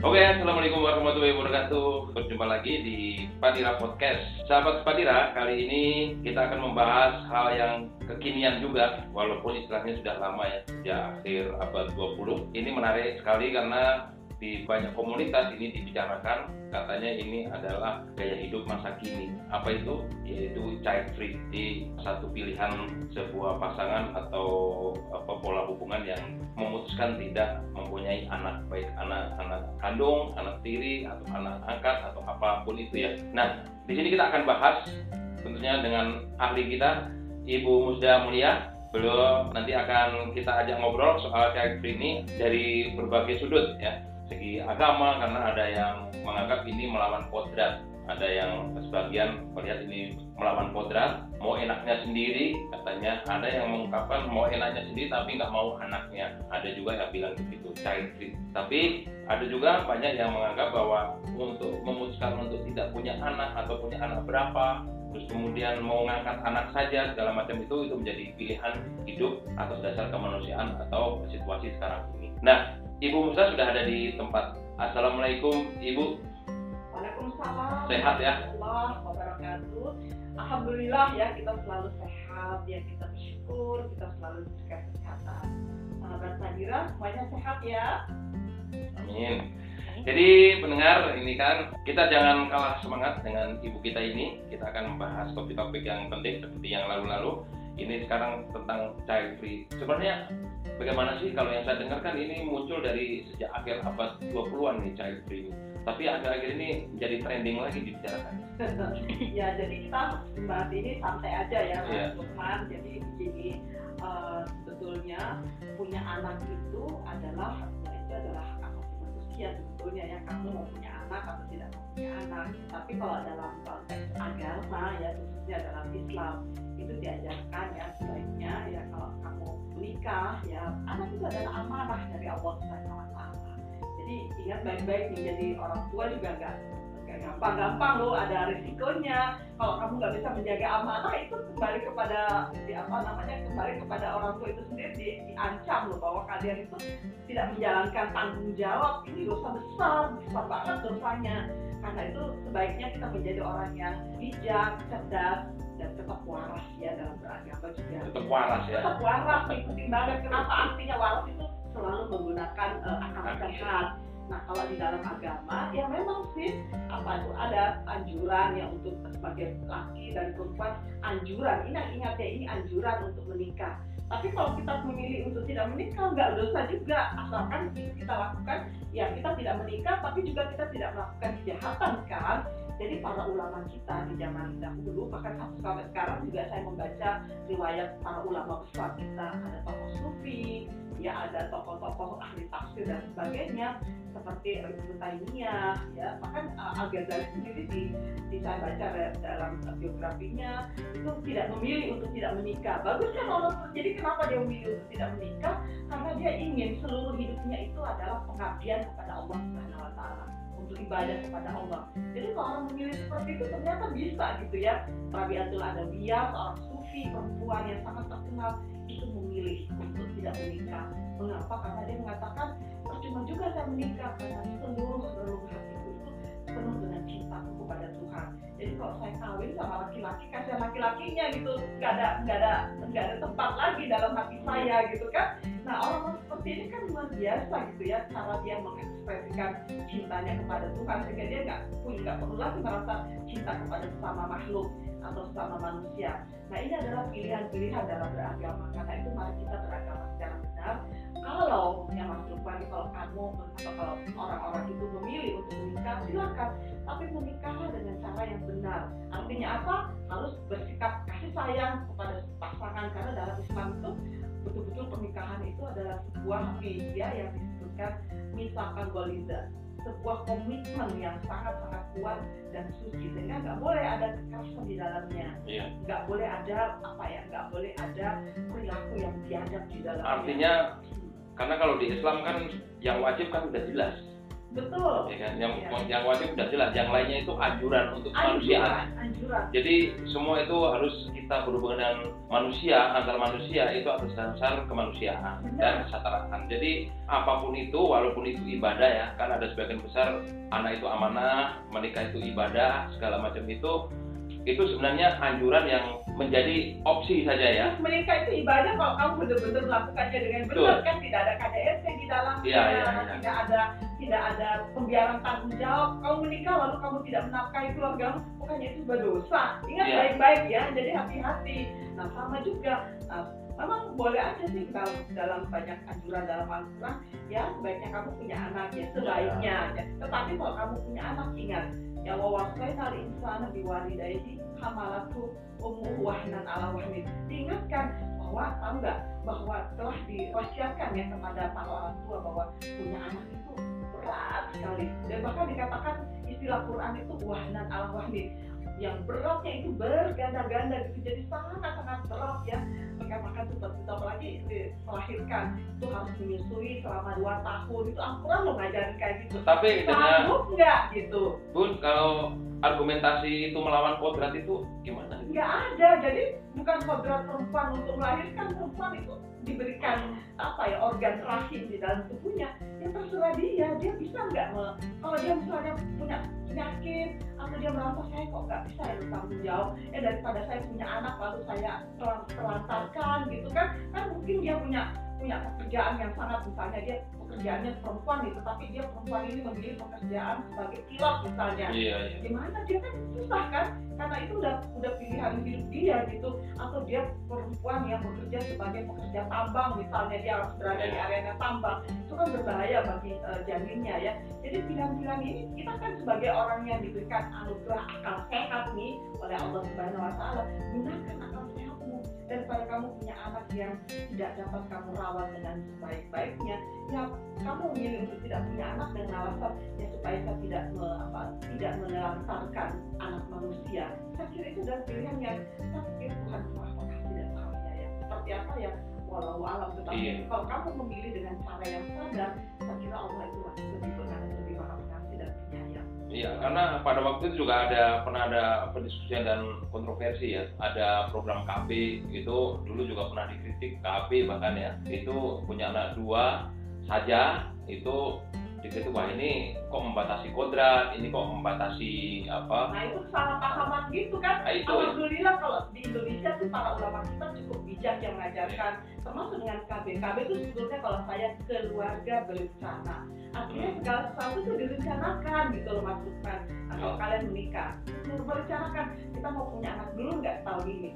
Oke, Assalamualaikum warahmatullahi wabarakatuh. Berjumpa lagi di Padira Podcast. Sahabat Padira, kali ini kita akan membahas hal yang kekinian juga Walaupun istilahnya sudah lama ya, sejak akhir abad 20 Ini menarik sekali karena di banyak komunitas ini dibicarakan katanya ini adalah gaya hidup masa kini. Apa itu? Yaitu child free di satu pilihan sebuah pasangan atau apa pola hubungan yang memutuskan tidak mempunyai anak baik anak anak kandung anak tiri atau anak angkat atau apa pun itu ya. Nah di sini kita akan bahas tentunya dengan ahli kita Ibu Musda Mulia. Beliau nanti akan kita ajak ngobrol soal free ini dari berbagai sudut ya. Segi agama karena ada yang menganggap ini melawan kodrat. Ada yang sebagian melihat ini melawan kodrat mau enaknya sendiri katanya ada yang mengungkapkan mau enaknya sendiri tapi nggak mau anaknya ada juga yang bilang begitu child free tapi ada juga banyak yang menganggap bahwa untuk memutuskan untuk tidak punya anak atau punya anak berapa terus kemudian mau ngangkat anak saja segala macam itu itu menjadi pilihan hidup atas dasar kemanusiaan atau situasi sekarang ini nah Ibu Musa sudah ada di tempat. Assalamualaikum Ibu. Waalaikumsalam. Sehat ya? Allah wabarakatuh. Alhamdulillah ya kita selalu sehat ya kita bersyukur kita selalu diberikan kesehatan. Sahabat Nadira semuanya sehat ya. Amin. Jadi pendengar ini kan kita jangan kalah semangat dengan ibu kita ini. Kita akan membahas topik-topik yang penting seperti yang lalu-lalu. Ini sekarang tentang child free. Sebenarnya bagaimana sih kalau yang saya dengarkan ini muncul dari sejak akhir abad 20-an nih child free ini. Tapi akhir-akhir ini menjadi trending lagi dibicarakan. ya jadi kita membahas ini santai aja ya Mas Iya. Lukman. Jadi begini eh, sebetulnya punya anak itu adalah ya itu adalah hak manusia sebetulnya ya kamu mau punya anak atau tidak mau punya anak. Tapi kalau dalam konteks agama ya khususnya dalam Islam itu diajarkan ya sebaiknya ya kalau kamu menikah ya anak itu adalah amanah dari Allah Subhanahu. Jadi ingat baik-baik nih jadi orang tua juga nggak gampang-gampang loh ada risikonya. Kalau kamu nggak bisa menjaga amanah itu kembali kepada di apa namanya kembali kepada orang tua itu sendiri di, diancam loh bahwa kalian itu tidak menjalankan tanggung jawab. Ini dosa besar besar banget dosanya. Karena itu sebaiknya kita menjadi orang yang bijak cerdas dan tetap waras ya dalam beragama juga. Tetap waras ya. tetap waras ngikutin banget kenapa artinya waras itu selalu menggunakan uh, akal sehat. Nah kalau di dalam agama ya memang sih apa itu ada anjuran ya untuk sebagai laki dan perempuan anjuran. Ini ingat ya ini anjuran untuk menikah. Tapi kalau kita memilih untuk tidak menikah nggak dosa juga. Asalkan itu kita lakukan ya kita tidak menikah tapi juga kita tidak melakukan kejahatan kan jadi para ulama kita di zaman dahulu bahkan sampai sekarang juga saya membaca riwayat para ulama besar kita. Ada tokoh sufi ya ada tokoh-tokoh ahli tafsir dan sebagainya seperti Ibnu Taimiyah ya. Bahkan uh, Al Ghazali sendiri di, di saya baca da- dalam biografinya itu tidak memilih untuk tidak menikah. Bagus kan Allah jadi kenapa dia memilih untuk tidak menikah? Karena dia ingin seluruh hidupnya itu adalah pengabdian kepada Allah Subhanahu wa taala ibadah kepada Allah. Jadi kalau orang memilih seperti itu ternyata bisa gitu ya. Rabiatul Adawiyah seorang sufi perempuan yang sangat terkenal itu memilih untuk tidak menikah. Mengapa? Karena dia mengatakan percuma juga saya menikah karena seluruh seluruh itu penuh dengan cintaku kepada Tuhan. Jadi kalau saya kawin sama laki-laki kasihan laki-lakinya gitu nggak ada nggak ada nggak ada tempat lagi dalam hati saya gitu kan. Nah orang seperti ini kan luar biasa gitu ya cara dia mengekspresikan cintanya kepada Tuhan sehingga dia nggak punya nggak perlu lagi merasa cinta kepada sesama makhluk atau sesama manusia. Nah ini adalah pilihan-pilihan dalam beragama. Karena itu mari kita beragama secara benar. Kalau yang Mas Lukman kalau kamu atau kalau orang-orang itu memilih untuk menikah silakan. Tapi menikahlah dengan cara yang benar. Artinya apa? Harus bersikap kasih sayang kepada pasangan. Karena dalam Islam itu betul-betul pernikahan itu adalah sebuah media yang disebutkan misalkan goliza sebuah komitmen yang sangat-sangat kuat dan suci sehingga nggak boleh ada kekerasan di dalamnya. Iya. nggak boleh ada apa ya nggak boleh ada perilaku yang biadab di dalamnya. Artinya karena kalau di Islam kan yang wajib kan udah jelas betul. Ya kan? Yang Iya. yang wajib udah jelas. Yang lainnya itu anjuran untuk anjuran anjuran. Jadi semua itu harus kita berhubungan dengan manusia antar manusia itu atas dasar kemanusiaan dan kesetaraan jadi apa pun itu walaupun itu ibadah ya kan ada sebagian besar anak itu amanah menikah itu ibadah segala macam itu itu sebenarnya anjuran yang menjadi opsi saja ya. Menikah itu ibadah kalau kamu benar-benar melakukannya dengan benar Betul. kan? Tidak ada KDRT di dalamnya, Iya, iya, iya. tidak ada tidak ada pembiaran tanggung jawab. Kamu menikah lalu kamu tidak menafkahi keluargamu, bukannya itu berdosa. Ingat Iya. baik-baik ya, jadi hati-hati. Nah sama juga, nah, memang boleh aja sih dalam dalam banyak anjuran dalam Al-Quran ya sebaiknya kamu punya anak ya sebaiknya ya. Tetapi kalau kamu punya anak ingat ya wawasaina al-insana biwalidayhi hamalatu ummuhu wahnan ala wahnin. Diingatkan bahwa tahu nggak bahwa telah diwasiatkan ya kepada para orang tua bahwa punya anak itu berat sekali dan bahkan dikatakan istilah Quran itu wahnan ala wahnin yang beratnya itu berganda-ganda gitu. Jadi sangat-sangat berat ya. Mereka makan seperti itu apalagi melahirkan itu harus menyusui selama 2 tahun. Itu Al-Quran lo ngajarin kayak gitu. Tapi sanggup nggak gitu? Bun kalau argumentasi itu melawan kodrat itu gimana? Nggak ada. Jadi bukan kodrat perempuan untuk melahirkan. Perempuan itu diberikan apa ya organ rahim di dalam tubuhnya bisa nggak kalau dia misalnya punya penyakit atau dia merasa saya kok nggak bisa ya tanggung jawab ya daripada saya punya anak lalu saya telan- telantarkan gitu kan kan mungkin dia punya punya pekerjaan yang sangat misalnya dia pekerjaannya perempuan nih tetapi dia perempuan ini memilih pekerjaan sebagai pilot misalnya. Iya iya. Gimana dia kan susah kan? Karena itu udah udah pilihan hidup dia gitu. Atau dia perempuan yang bekerja sebagai pekerja tambang misalnya dia harus berada di Iya. area tambang. Itu kan berbahaya bagi eh, janinnya ya. Jadi pilihan-pilihan ini kita kan sebagai orang yang diberikan anugerah akal sehat nih oleh Allah Subhanahu Wa Taala gunakan akal sehatmu daripada kamu punya anak yang tidak dapat kamu rawat dengan sebaik-baiknya ya kamu memilih untuk tidak punya anak dengan alasan ya supaya saya tidak me- apa, tidak menelantarkan anak manusia. Saya kira itu adalah pilihan yang saya pikir Tuhan maha pengasih dan karunia ya. Seperti apa ya? Walau alam tetapi Iya. kalau kamu memilih dengan cara yang sadar saya kira Allah itu masih lebih Iya, karena pada waktu itu juga ada pernah ada pendiskusian dan kontroversi ya. Ada program KB itu dulu juga pernah dikritik KB bahkan ya. Itu punya anak dua saja itu dikritik wah ini kok membatasi kodrat, ini kok membatasi apa? nah itu salah pahaman gitu kan Nah, itu Alhamdulillah kalau di Indonesia tuh para ulama kita cukup bijak yang mengajarkan termasuk dengan KB. KB itu sebetulnya kalau saya keluarga berencana. Artinya Hmm. segala sesuatu itu direncanakan gitu loh Mas Lukman. Kalau Hmm. kalian menikah, merencanakan kita mau punya anak dulu nggak tahun ini.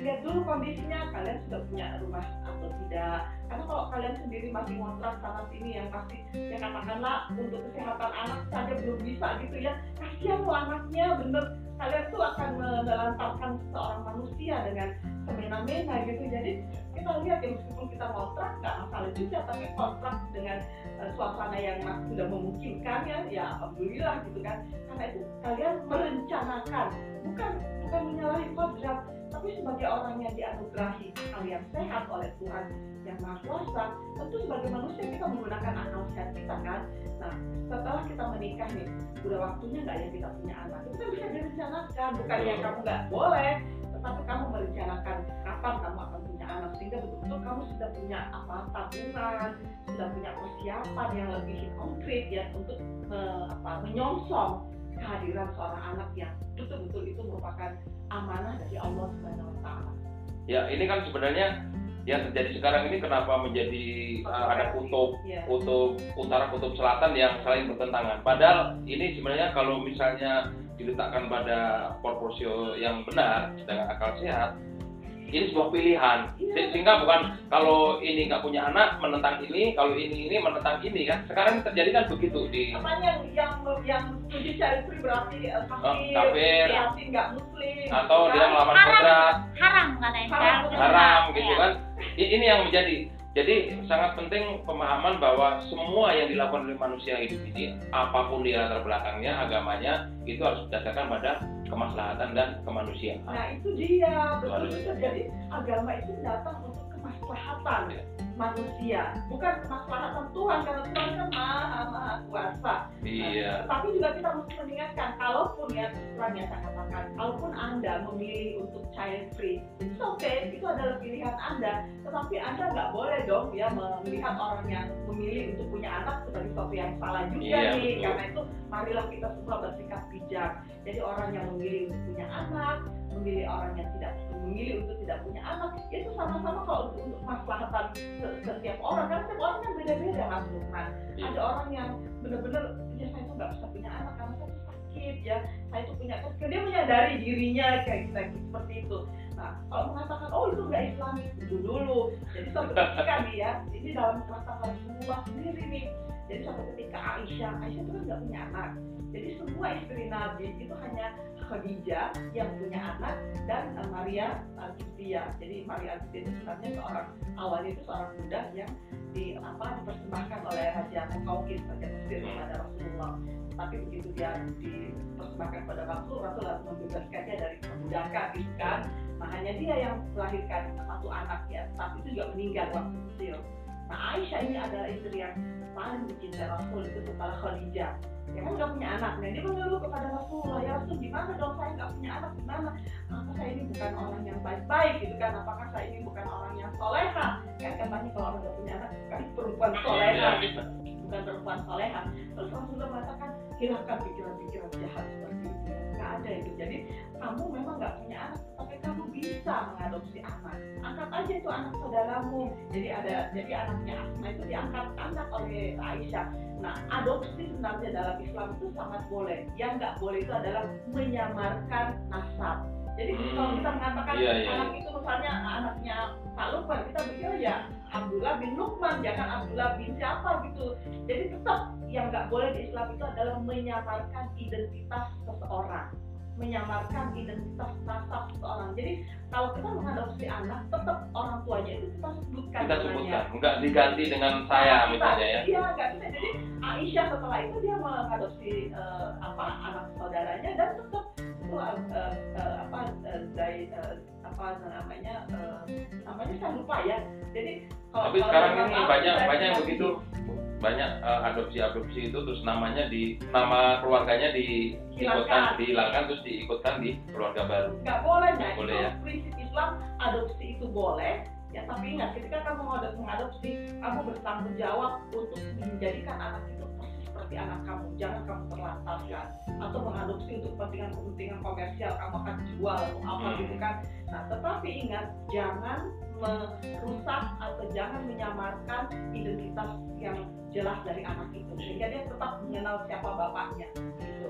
Lihat dulu kondisinya kalian sudah punya rumah atau tidak. Karena kalau kalian sendiri masih ngontrak sana sini yang pasti ya katakanlah untuk kesehatan anak saja belum bisa gitu ya. Kasihan loh anaknya bener kalian tuh akan menelantarkan seorang manusia dengan semena-mena gitu jadi kita lihat ya meskipun kita kontrak nggak masalah juga tapi kontrak dengan eh, suasana yang masih sudah memungkinkan ya ya alhamdulillah gitu kan karena itu kalian merencanakan bukan bukan menyalahi kodrat tapi sebagai orang yang dianugerahi yang sehat oleh Tuhan yang maha kuasa tentu sebagai manusia kita menggunakan akal sehat kita kan? Nah setelah kita menikah nih udah waktunya nggak ya kita punya anak? Itu kan bisa direncanakan. Bukan yang kamu nggak boleh tetapi kamu merencanakan kapan kamu akan punya anak sehingga betul-betul kamu sudah punya apa tabungan sudah punya persiapan yang lebih konkret ya untuk me- apa, menyongsong kehadiran seorang anak yang betul-betul itu merupakan amanah dari Allah Subhanahu Wa Taala. ya ini kan sebenarnya yang terjadi sekarang ini kenapa menjadi uh, ada kutub Ya. kutub utara kutub selatan yang saling bertentangan. Padahal ini sebenarnya kalau misalnya diletakkan pada proporsi yang benar dengan akal sehat, ini sebuah pilihan. Iya. Se- Sehingga bukan kalau ini nggak punya anak menentang ini, kalau ini ini menentang ini kan. Sekarang terjadi kan begitu di Namanya yang yang yang setuju cari free berarti eh, kafir, kafir. berarti nggak muslim, atau gitu dia kan. melawan Haram. kodrat, haram katanya Haram, haram Iya. gitu kan. I- Ini yang menjadi jadi sangat penting pemahaman bahwa semua yang dilakukan oleh manusia hidup ini, apa pun dia latar belakangnya, agamanya, itu harus berdasarkan pada kemaslahatan dan kemanusiaan. Nah itu dia betul. Jadi agama itu datang untuk kemaslahatan. Ya. Manusia, bukan kemaslahatan Tuhan karena Tuhan kan maha maha kuasa. Iya. Tapi juga kita mesti mengingatkan, kalaupun ya terang yang saya katakan, kalaupun anda memilih untuk child free, itu oke, okay, itu adalah pilihan anda. Tetapi anda nggak boleh dong ya melihat orang yang memilih untuk punya anak sebagai sesuatu yang salah juga Iya, nih. betul. Karena itu marilah kita semua bersikap bijak. Jadi orang yang memilih untuk punya anak, memilih orang yang tidak memilih untuk tidak punya anak, itu sama-sama kalau untuk, untuk maslahatan se- setiap orang. Kan setiap orang kan beda-beda mas Lukman. Iya. ada orang yang benar-benar ya saya tuh nggak bisa punya anak karena saya tuh sakit ya. Saya tuh punya kan dia menyadari dirinya kayak kayak seperti itu. Nah kalau mengatakan itu nggak islami itu dulu jadi suatu ketika nih ya ini dalam kerangka Rasulullah sendiri nih jadi suatu ketika Aisyah Aisyah itu kan nggak punya anak jadi semua istri Nabi itu hanya Khadijah yang punya anak dan eh, Maria Al-Qibtiyah. Jadi Maria Al-Qibtiyah itu sebenarnya seorang awalnya itu seorang budak yang di apa dipersembahkan oleh Raja Mukaukis Raja Mesir kepada Rasulullah. Tapi begitu dia dipersembahkan kepada Rasul, Rasul langsung membebaskannya dari perbudakan gitu kan. Nah hanya dia yang melahirkan satu anak ya, tapi itu juga meninggal waktu kecil. Nah Aisyah ini adalah istri yang paling dicintai Rasul itu setelah Khadijah. Ya kan nggak punya anak. Nah dia mengeluh kepada Rasulullah ya Rasul gimana dong? Saya nggak punya anak gimana? Apa saya ini bukan orang yang baik-baik gitu kan? Apakah saya ini bukan orang yang soleha? Kan katanya kalau orang nggak punya anak kan perempuan soleha. Iya. gitu bukan perempuan soleha. Terus Rasulullah mengatakan hilangkan pikiran-pikiran jahat seperti itu nggak ada itu jadi kamu memang nggak punya anak tapi kamu bisa mengadopsi anak angkat aja itu anak saudaramu jadi ada jadi anaknya Asma itu diangkat anak oleh Aisyah Nah, adopsi sebenarnya dalam Islam itu sangat boleh. Yang nggak boleh itu adalah menyamarkan nasab. Jadi Hmm. kalau kita mengatakan Iya, iya, anak itu misalnya anaknya Pak Lukman, kita pikir ya Abdullah bin Lukman, jangan Abdullah bin siapa gitu. Jadi tetap yang nggak boleh di Islam itu adalah menyamarkan identitas seseorang menyamarkan identitas nasab seseorang. Jadi kalau kita mengadopsi anak, tetap orang tuanya itu kita sebutkan Kita namanya. sebutkan, nggak diganti dengan saya Nah, misalnya ya. Iya, nggak bisa. Jadi Aisyah setelah itu dia mengadopsi eh, apa anak saudaranya dan tetap itu eh, eh, apa eh, dari eh, apa namanya eh, namanya saya lupa ya. Jadi kalau Tapi kalau sekarang ini banyak banyak yang begitu banyak eh, adopsi-adopsi itu terus namanya di nama keluarganya diikutkan Hilangkan. dihilangkan terus diikutkan di keluarga baru. nggak boleh nah Nggak boleh itu ya. prinsip Islam adopsi itu boleh ya tapi ingat ketika kamu mengadop- mengadopsi kamu bertanggung jawab untuk seperti anak kamu jangan kamu terlantarkan atau mengadopsi untuk kepentingan kepentingan komersial kamu akan jual atau apa Hmm. gitu kan nah tetapi ingat jangan merusak atau jangan menyamarkan identitas yang jelas dari anak itu sehingga dia tetap mengenal siapa bapaknya gitu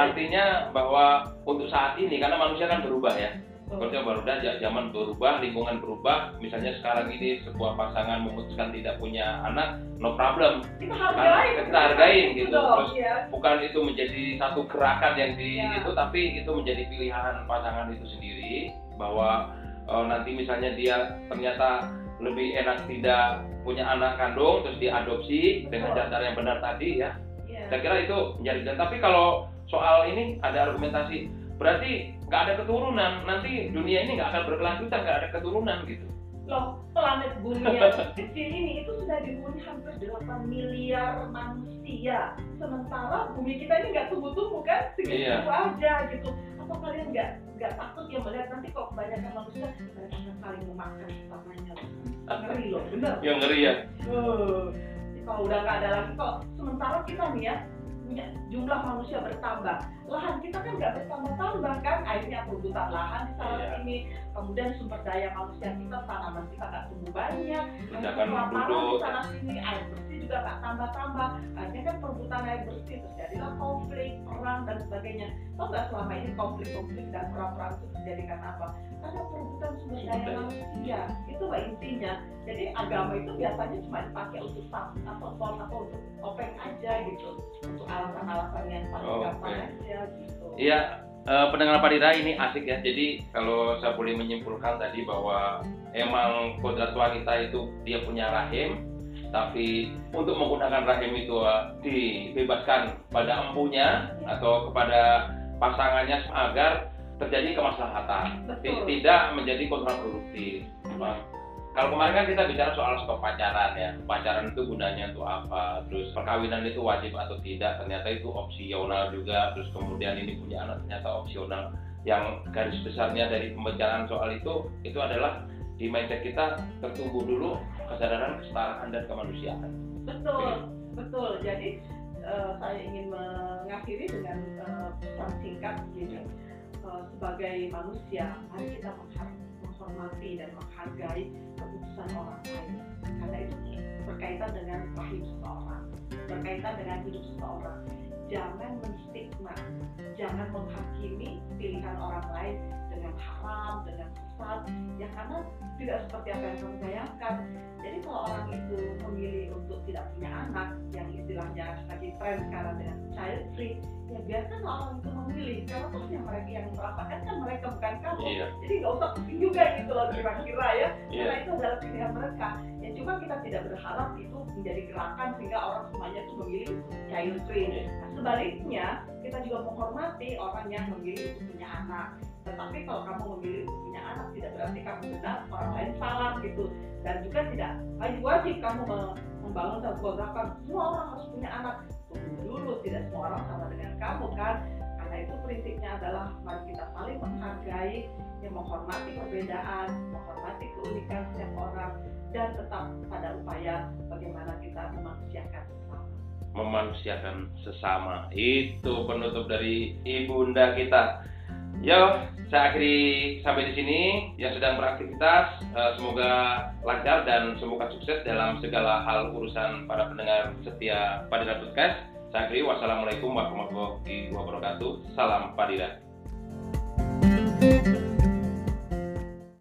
Artinya bahwa untuk saat ini karena manusia kan berubah ya. Manusia berubah, ja- zaman berubah, lingkungan berubah. Misalnya sekarang ini sebuah pasangan memutuskan tidak punya anak, no problem. kita hargai kita hargain gitu. Terus ya. bukan itu menjadi satu gerakan yang di Ya. itu tapi itu menjadi pilihan pasangan itu sendiri bahwa eh, nanti misalnya dia ternyata lebih enak tidak punya anak kandung terus diadopsi dengan cara yang benar tadi ya Iya. saya kira itu menjadi dan tapi kalau soal ini ada argumentasi berarti nggak ada keturunan. Nanti dunia ini nggak akan berkelanjutan nggak ada keturunan gitu. Loh planet bumi kecil ini itu sudah dihuni hampir 8 miliar manusia. Sementara bumi kita ini nggak tumbuh-tumbuh kan? Segitu Iya. aja gitu. Apa kalian nggak nggak takut ya melihat nanti kalau kebanyakan manusia mereka akan saling memakan samanya ngeri loh bener. Yang ngeri ya. Eh, kalau udah nggak ada lagi kok. Sementara kita nih ya punya jumlah manusia bertambah. Lahan kita kan nggak bertambah-tambah kan? Akhirnya perebutan lahan di sana Iya. sini. Kemudian sumber daya manusia kita tanaman kita nggak tumbuh banyak. Akan kelaparan di sana sini. Air bersih juga nggak tambah-tambah. Akhirnya kan perebutan air bersih terus jadilah konflik perang dan sebagainya. Tau nggak selama ini konflik-konflik dan perang-perang itu terjadi karena apa? Karena perebutan sumber daya manusia. Itu lah intinya. Jadi agama itu biasanya cuma dipakai untuk sam atau pon atau untuk topeng aja gitu. Untuk alasan-alasan yang paling gampang aja gitu Iya, eh, pendengar Padira ini asik ya. Jadi kalau saya boleh menyimpulkan tadi bahwa emang kodrat wanita itu dia punya rahim, tapi untuk menggunakan rahim itu eh, dibebaskan pada empunya atau kepada pasangannya agar terjadi kemaslahatan, Betul. tidak menjadi kontraproduktif. Nah, Kalau kemarin kan kita bicara soal stop pacaran ya, pacaran itu gunanya untuk apa, terus perkawinan itu wajib atau tidak, ternyata itu opsional juga, terus kemudian ini punya anak ternyata opsional. Yang garis besarnya dari pembicaraan soal itu, itu adalah di mindset kita tertumbuh dulu kesadaran kesetaraan dan kemanusiaan. Betul, betul. Jadi uh, saya ingin mengakhiri dengan uh, pesan singkat begini. Uh, sebagai manusia, mari kita menghormati dan menghargai keputusan orang lain. Karena itu berkaitan dengan hidup seseorang berkaitan dengan hidup seseorang. Jangan menstigma jangan menghakimi pilihan orang lain dengan haram dengan sesat ya karena tidak seperti apa yang kamu bayangkan. Jadi kalau orang itu memilih untuk tidak punya anak yang istilahnya lagi tren sekarang dengan child free ya biarkan orang itu memilih. Karena toh yang mereka yang merasakan kan mereka bukan kamu. Iya. jadi nggak usah pusing juga gitu loh kira-kira ya. Iya. karena itu adalah pilihan mereka. Ya cuma kita tidak berharap itu menjadi gerakan sehingga orang semuanya itu memilih child free. Iya. nah, sebaliknya kita juga menghormati orang yang memilih untuk punya anak tetapi kalau kamu memilih untuk punya anak tidak berarti kamu benar orang lain salah gitu. Dan juga tidak wajib kamu membangun satu gerakan semua orang harus punya anak. Dulu tidak semua orang sama dengan kamu kan? Karena itu prinsipnya adalah mari kita saling menghargai yang menghormati perbedaan menghormati keunikan setiap orang dan tetap pada upaya bagaimana kita memanusiakan sesama. Memanusiakan sesama. Itu penutup dari ibunda kita Yo, saya akhiri sampai di sini. Yang sedang beraktivitas, eh, semoga lancar dan semoga sukses dalam segala hal urusan para pendengar setia Padira Podcast. Saya akhiri. Wassalamualaikum warahmatullahi wabarakatuh. Salam Padira. thank you